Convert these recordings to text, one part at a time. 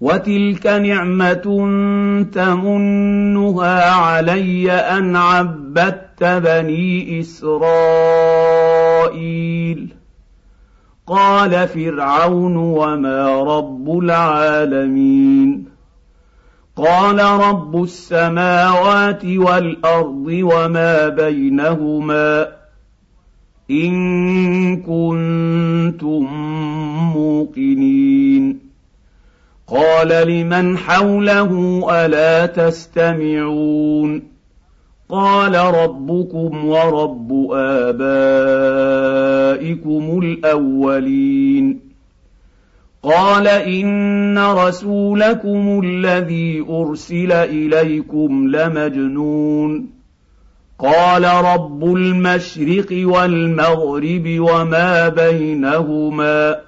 وتلك نعمه تمنها علي ان عبدت بني اسرائيل قال فرعون وما رب العالمين قال رب السماوات والارض وما بينهما ان كنتم موقنين قال لمن حوله ألا تستمعون؟ قال ربكم ورب آبائكم الأولين. قال إن رسولكم الذي أرسل إليكم لمجنون. قال رب المشرق والمغرب وما بينهما.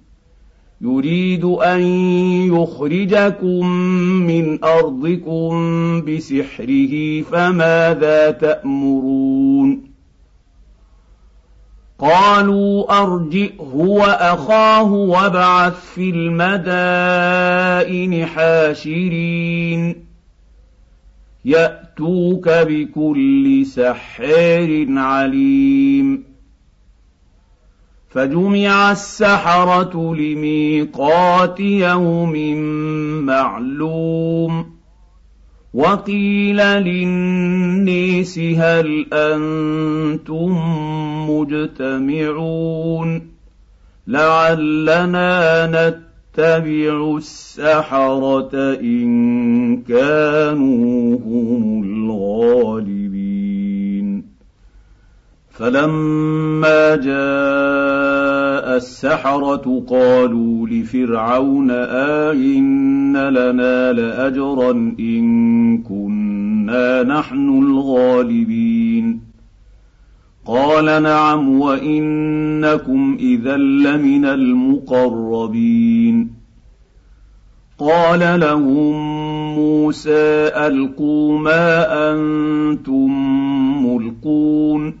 يريد أن يخرجكم من أرضكم بسحره فماذا تأمرون؟ قالوا أرجئه وأخاه وابعث في المدائن حاشرين. يأتوك بكل سحار عليم. فجمع السحرة لميقات يوم معلوم وقيل للنيس هل أنتم مجتمعون لعلنا نتبع السحرة إن كانوا هم الغالبين فلما جاء السحرة قالوا لفرعون آئن لنا لأجرا إن كنا نحن الغالبين. قال نعم وإنكم إذا لمن المقربين. قال لهم موسى ألقوا ما أنتم ملقون.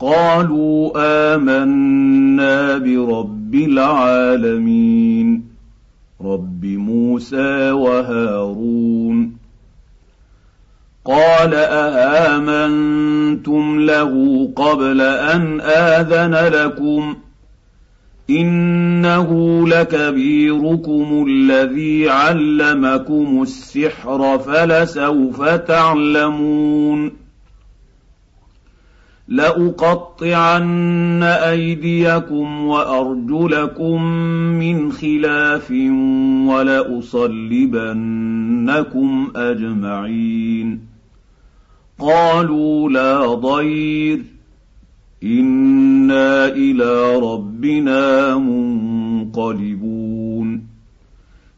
قالوا آمنا برب العالمين. رب موسى وهارون. قال اامنتم له قبل أن آذن لكم؟ إنه لكبيركم الذي علمكم السحر فلسوف تعلمون. لأقطعن أيديكم وأرجلكم من خلاف ولأصلبنكم أجمعين. قالوا لا ضير. إنا إلى ربنا منقلبون.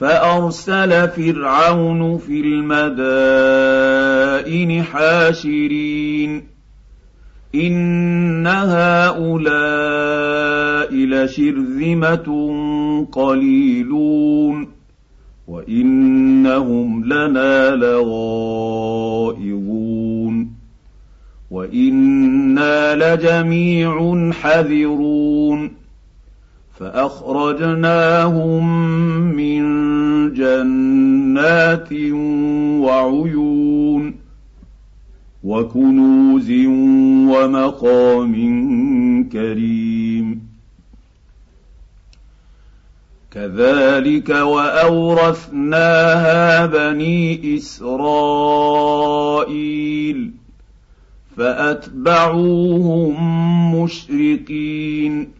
فأرسل فرعون في المدائن حاشرين. إن هؤلاء لشرذمة قليلون. وإنهم لنا لغائظون. وإنا لجميع حذرون. فأخرجناهم من جنات وعيون وكنوز ومقام كريم. كذلك وأورثناها بني إسرائيل فأتبعوهم مشرقين.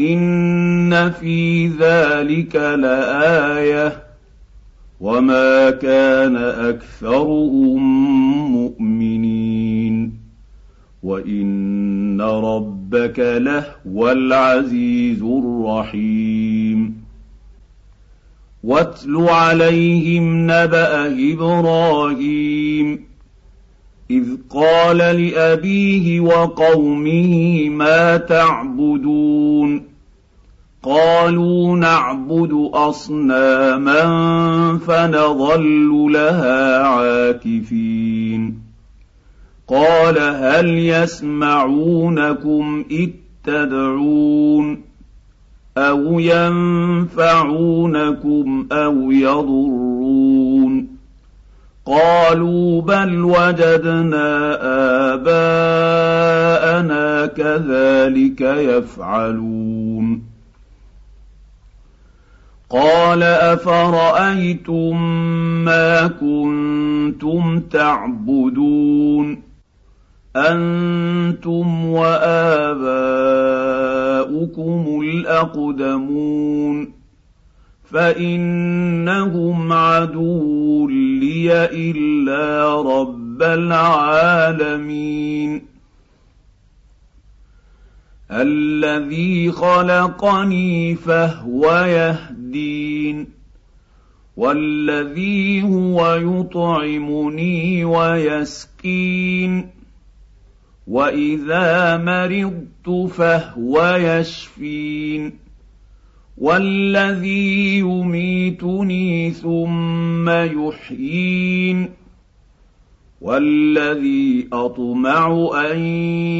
ان في ذلك لايه وما كان اكثرهم مؤمنين وان ربك لهو العزيز الرحيم واتل عليهم نبا إبراهيم إذ قال لأبيه وقومه ما تعبدون؟ قالوا نعبد أصناما فنظل لها عاكفين. قال هل يسمعونكم إذ تدعون؟ أو ينفعونكم أو يضرون؟ قالوا بل وجدنا آباءنا كذلك يفعلون. قال أفرأيتم ما كنتم تعبدون؟ أنتم وآباؤكم الأقدمون. فإنهم عدو لي إلا رب العالمين. الذي خلقني فهو يهدين والذي هو يطعمني ويسكين وإذا مرضت فهو يشفين. والذي يميتني ثم يحيين والذي اطمع ان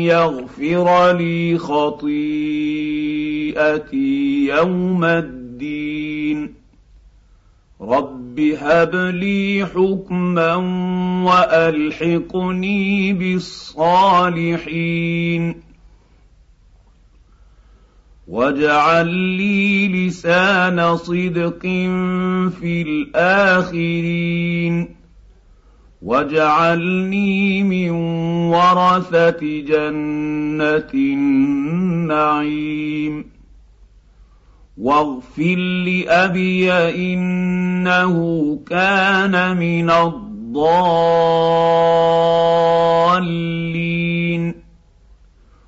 يغفر لي خطيئتي يوم الدين رب هب لي حكما والحقني بالصالحين واجعل لي لسان صدق في الآخرين. واجعلني من ورثة جنة النعيم. واغفر لأبي إنه كان من الضالين.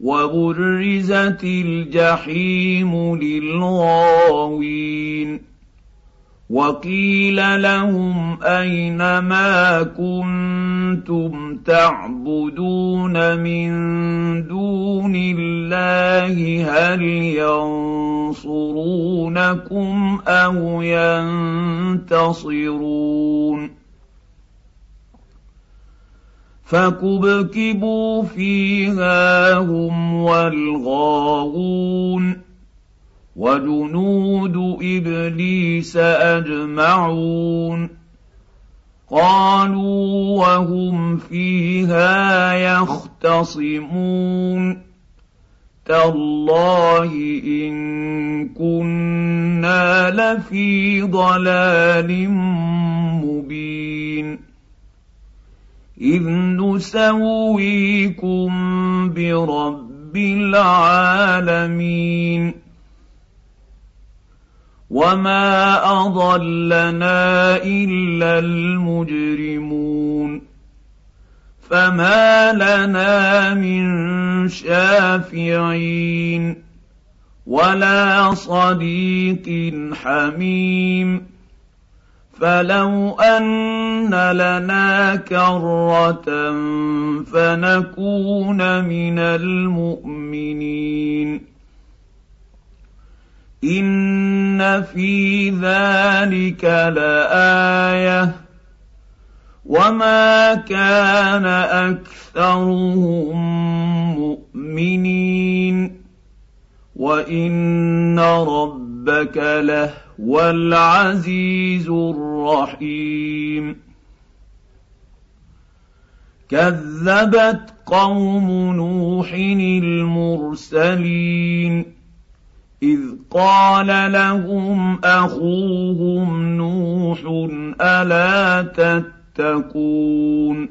وبرزت الجحيم للغاوين وقيل لهم أين ما كنتم تعبدون من دون الله؟ هل ينصرونكم أو ينتصرون؟ فكبكبوا فيها هم والغاوون وجنود ابليس اجمعون قالوا وهم فيها يختصمون تالله ان كنا لفي ضلال مبين اذ نسويكم برب العالمين وما اضلنا الا المجرمون فما لنا من شافعين ولا صديق حميم فلو أن لنا كرة فنكون من المؤمنين. إن في ذلك لآية. وما كان أكثرهم مؤمنين. وإن ربك لهو العزيز الرحيم. كذبت قوم نوح المرسلين إذ قال لهم أخوهم نوح ألا تتقون؟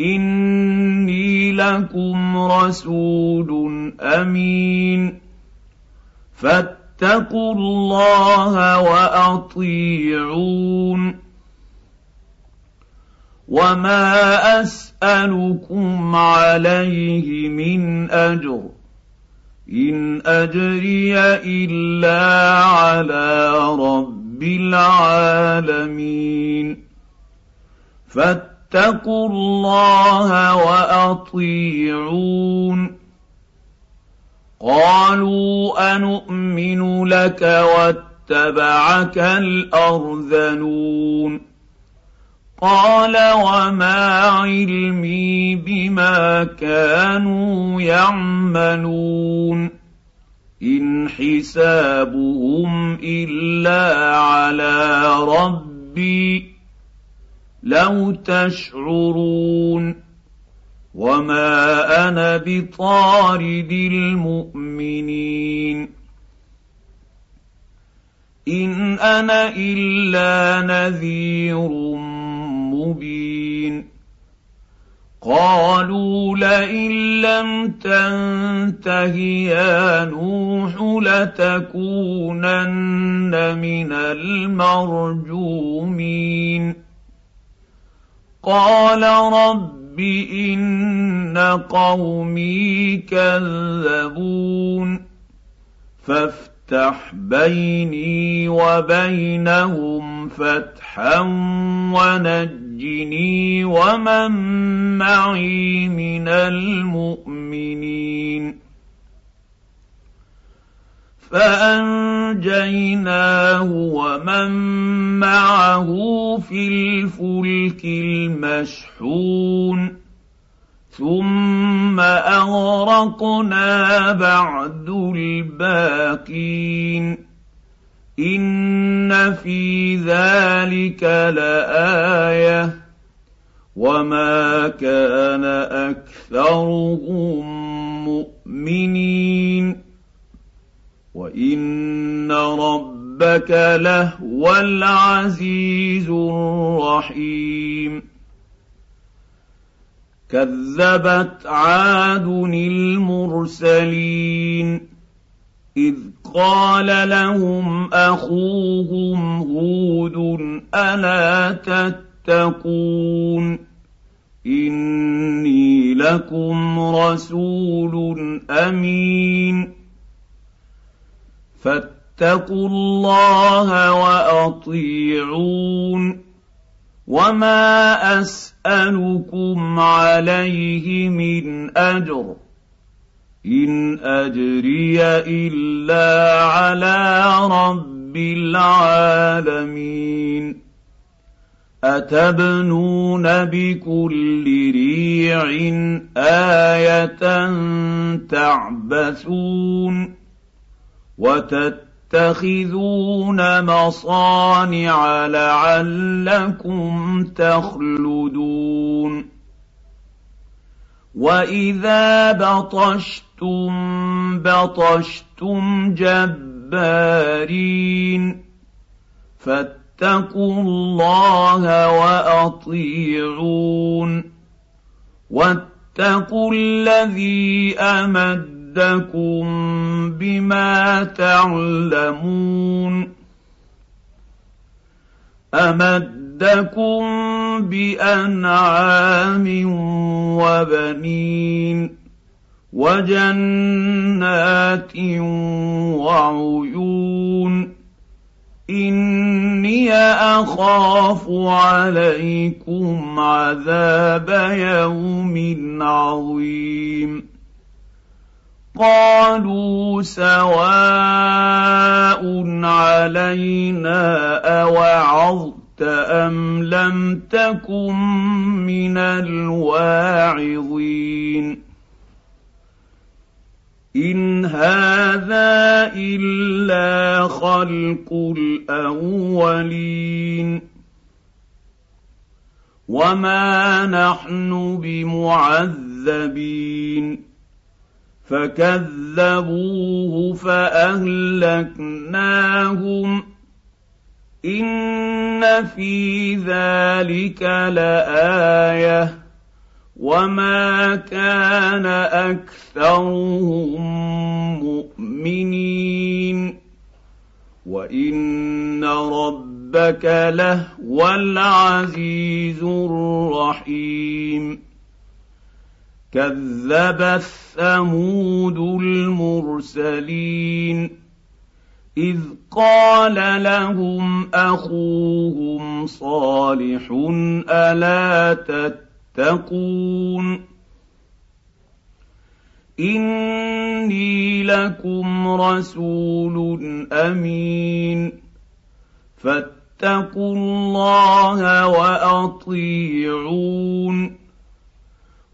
إني لكم رسول أمين. فاتقوا الله وأطيعون. وما أسألكم عليه من أجر. إن أجري إلا على رب العالمين. فاتقوا الله وأطيعون. قالوا انومن لك واتبعك الأرذلون قال وما علمي بما كانوا يعملون إن حسابهم إلا على ربي لو تشعرون وما أنا بطارد المؤمنين ان أنا الا نذير مبين قالوا لئن لم تنته يا نوح لتكونن من المرجومين قال رب ان قومي كذبون فافتح بيني وبينهم فتحا ونجي نجني ومن معي من المؤمنين فانجيناه ومن معه في الفلك المشحون ثم اغرقنا بعد الباقين ان في ذلك لايه وما كان اكثرهم مؤمنين وان ربك لهو العزيز الرحيم كذبت عاد المرسلين اذ قال لهم اخوهم هود الا تتقون اني لكم رسول امين فاتقوا الله وأطيعون. وما أسألكم عليه من أجر. إن أجري إلا على رب العالمين. أتبنون بكل ريع آية تعبثون. وتتخذون مصانع لعلكم تخلدون واذا بطشتم بطشتم جبارين فاتقوا الله واطيعون واتقوا الذي امدكم بما تعلمون امدكم بانعام وبنين وجنات وعيون اني اخاف عليكم عذاب يوم عظيم قالوا سواء علينا أوعظت أم لم تكن من الواعظين إن هذا إلا خلق الأولين وما نحن بمعذبين فكذبوه فاهلكناهم ان في ذلك لايه وما كان اكثرهم مؤمنين وان ربك لهو العزيز الرحيم كذبت ثمود المرسلين إذ قال لهم أخوهم صالح ألا تتقون إني لكم رسول أمين فاتقوا الله وأطيعون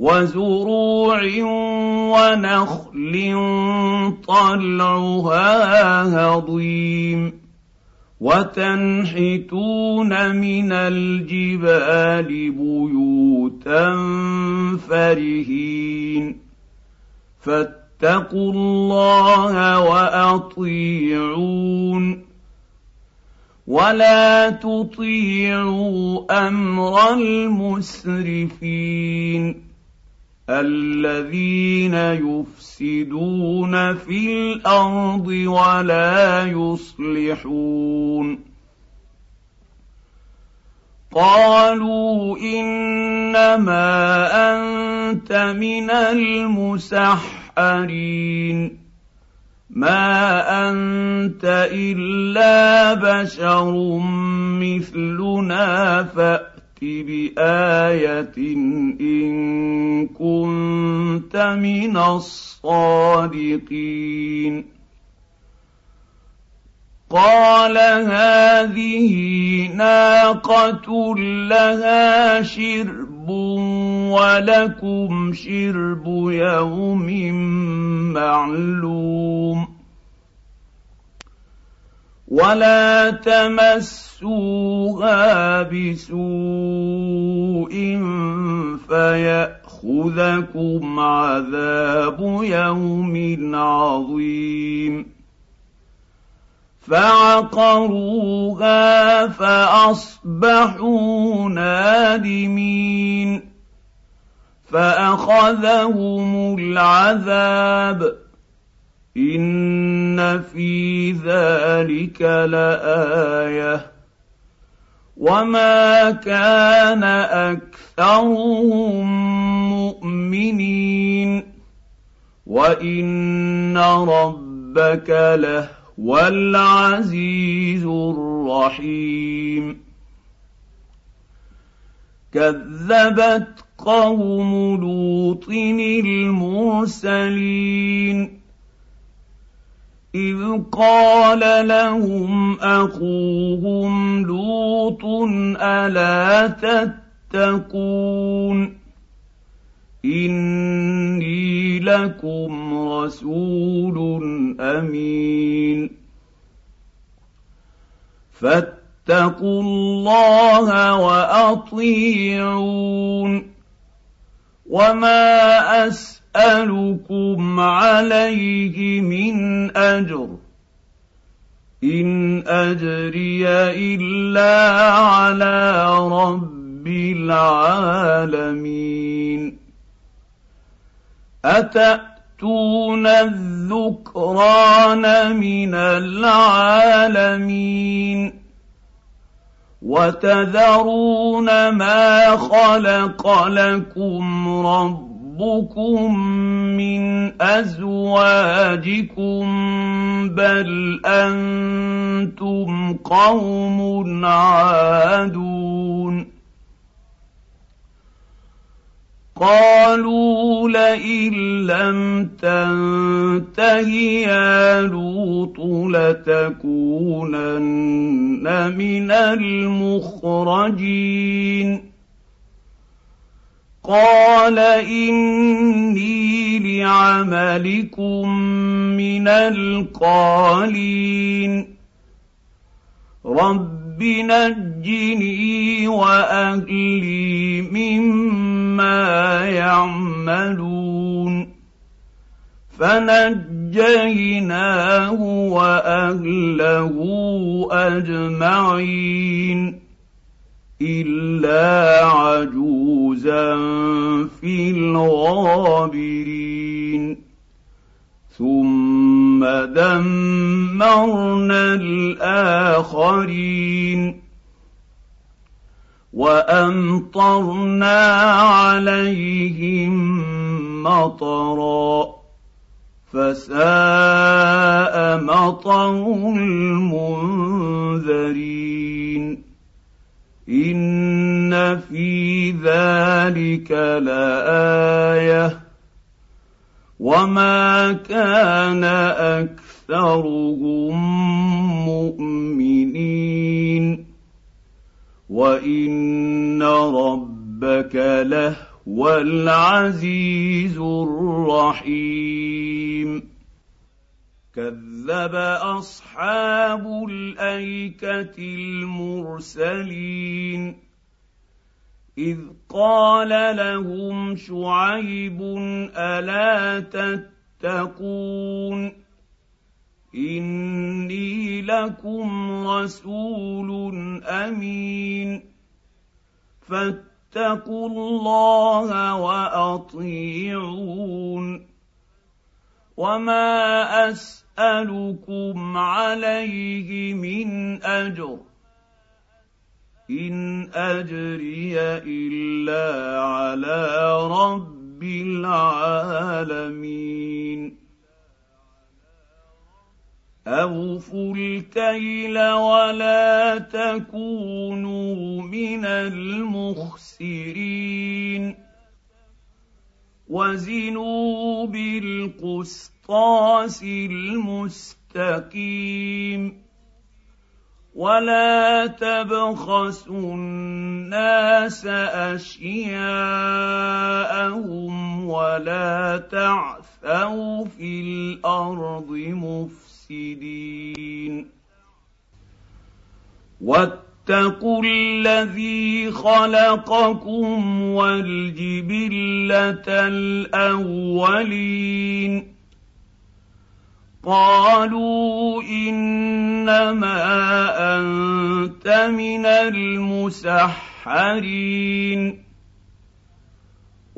وزروع ونخل طلعها هضيم وتنحتون من الجبال بيوتا فرهين فاتقوا الله وأطيعون ولا تطيعوا أمر المسرفين الذين يفسدون في الأرض ولا يصلحون. قالوا إنما أنت من المسحرين. ما أنت إلا بشر مثلنا فأ بآية إن كنت من الصادقين. قال هذه ناقة لها شرب ولكم شرب يوم معلوم. ولا تمسوها بسوء فياخذكم عذاب يوم عظيم فعقروها فاصبحوا نادمين فاخذهم العذاب ان في ذلك لايه وما كان اكثرهم مؤمنين وان ربك لهو العزيز الرحيم كذبت قوم لوط المرسلين إذ قال لهم أخوهم لوط ألا تتقون؟ إني لكم رسول أمين. فاتقوا الله وأطيعون. وما أس أسألكم عليه من أجر. إن أجري إلا على رب العالمين. أتأتون الذكران من العالمين؟ وتذرون ما خلق لكم ربكم من ازواجكم بل أنتم قوم عادون قالوا لئن لم تنته يا لوط لتكونن من المخرجين قال اني لعملكم من القالين رب نجني واهلي مما يعملون فنجيناه واهله اجمعين الا عجوزا في الغابرين. ثم دمرنا الآخرين. وأمطرنا عليهم مطرا. فساء مطر المنذرين. ان في ذلك لايه وما كان اكثرهم مؤمنين وان ربك لهو العزيز الرحيم كذب أصحاب الأيكة المرسلين. إذ قال لهم شعيب ألا تتقون؟ إني لكم رسول أمين. فاتقوا الله وأطيعون. وما اسالكم عليه من اجر ان اجري الا على رب العالمين اوفوا الكيل ولا تكونوا من المخسرين وزنوا بالقسطاس المستقيم ولا تبخسوا الناس أشياءهم ولا تعثوا في الأرض مفسدين. واتقوا الذي خلقكم والجبلة الأولين. قالوا إنما أنت من المسحرين.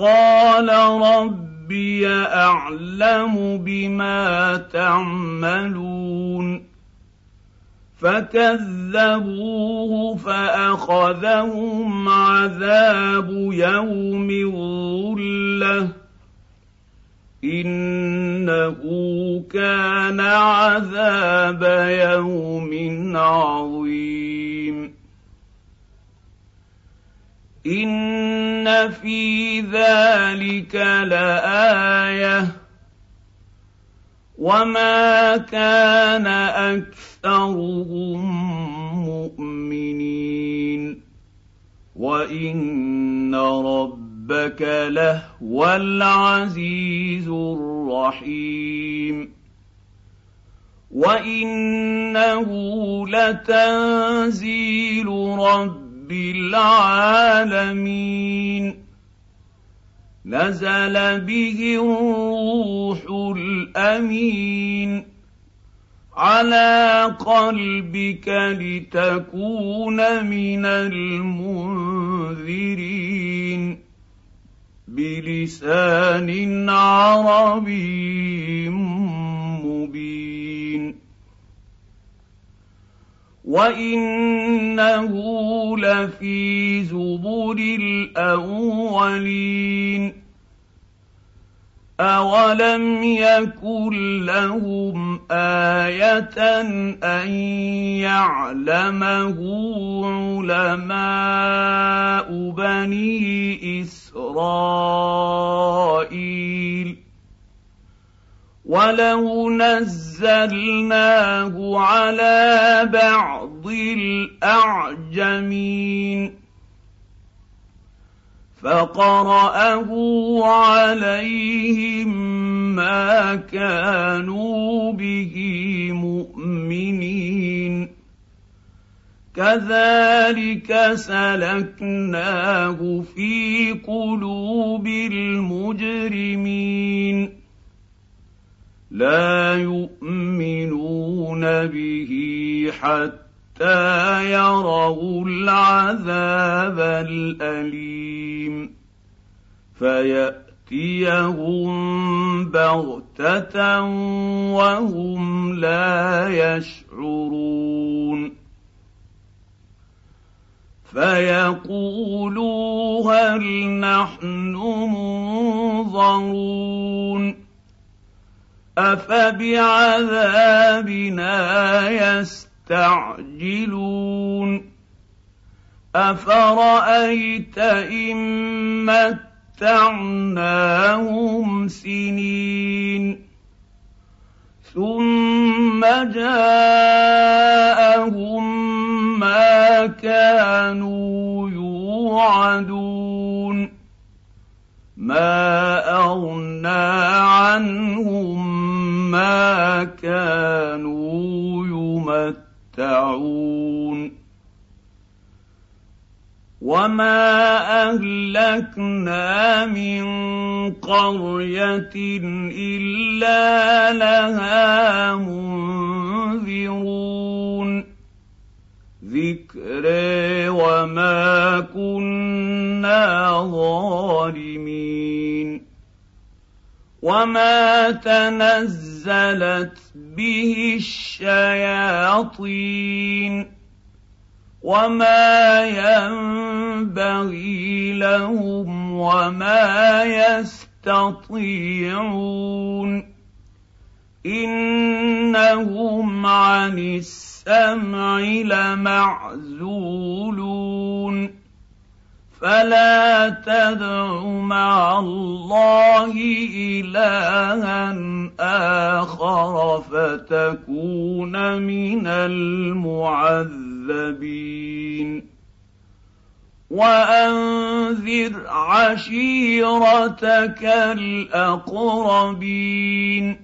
قال ربي أعلم بما تعملون. فكذبوه فأخذهم عذاب يوم الظلة. إنه كان عذاب يوم عظيم. إن في ذلك لايه وما كان اكثرهم مؤمنين وان رب ربك لهو العزيز الرحيم وانه لتنزيل رب العالمين نزل به الروح الأمين على قلبك لتكون من المنذرين. بلسان عربي مبين. وانه لفي زبر الاولين اولم يكن لهم إيه ان يعلمه علماء بني اسرائيل ولو نزلناه على بعض الاعجمين فقراه عليهم ما كانوا به مؤمنين كذلك سلكناه في قلوب المجرمين لا يؤمنون به حتى يروا العذاب الأليم. فيأتيهم بغتة وهم لا يشعرون. فيقولوا هل نحن منظرون. أفبعذابنا يستعجلون؟ أفرأيت إن متعناهم سنين ثم جاءهم ما كانوا يوعدون؟ ما أغنى عنهم كانوا يمتعون. وما اهلكنا من قريه الا لها منذرون. ذكر وما كنا ظالمين. وما تنزلت به الشياطين وما ينبغي لهم وما يستطيعون انهم عن السمع لمعزولون فلا تدع مع الله إلها آخر فتكون من المعذبين. وأنذر عشيرتك الأقربين.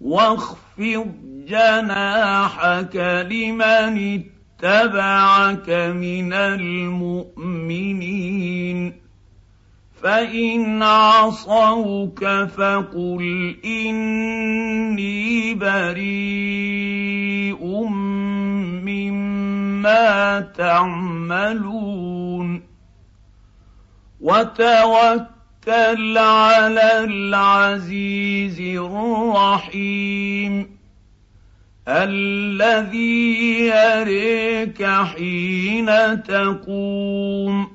واخفض جناحك لمن اتبعك من المؤمنين. فإن عصوك فقل إني بريء مما تعملون. وتوكل على العزيز الرحيم. الذي يريك حين تقوم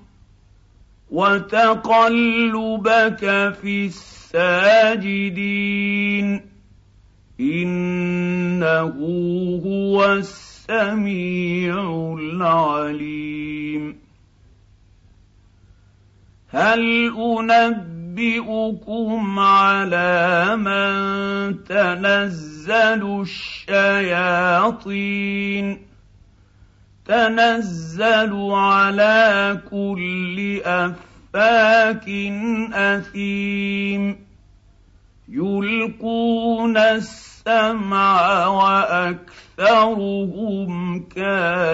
وتقلبك في الساجدين إنه هو السميع العليم هل أنبئكم على من تنزل الشياطين. تنزل على كل أفاك أثيم. يلقون السمع وأكثرهم كاذبون.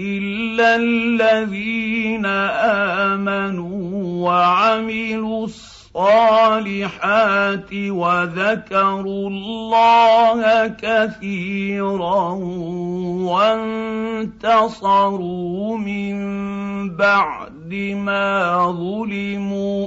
الا الذين امنوا وعملوا الصالحات وذكروا الله كثيرا وانتصروا من بعد ما ظلموا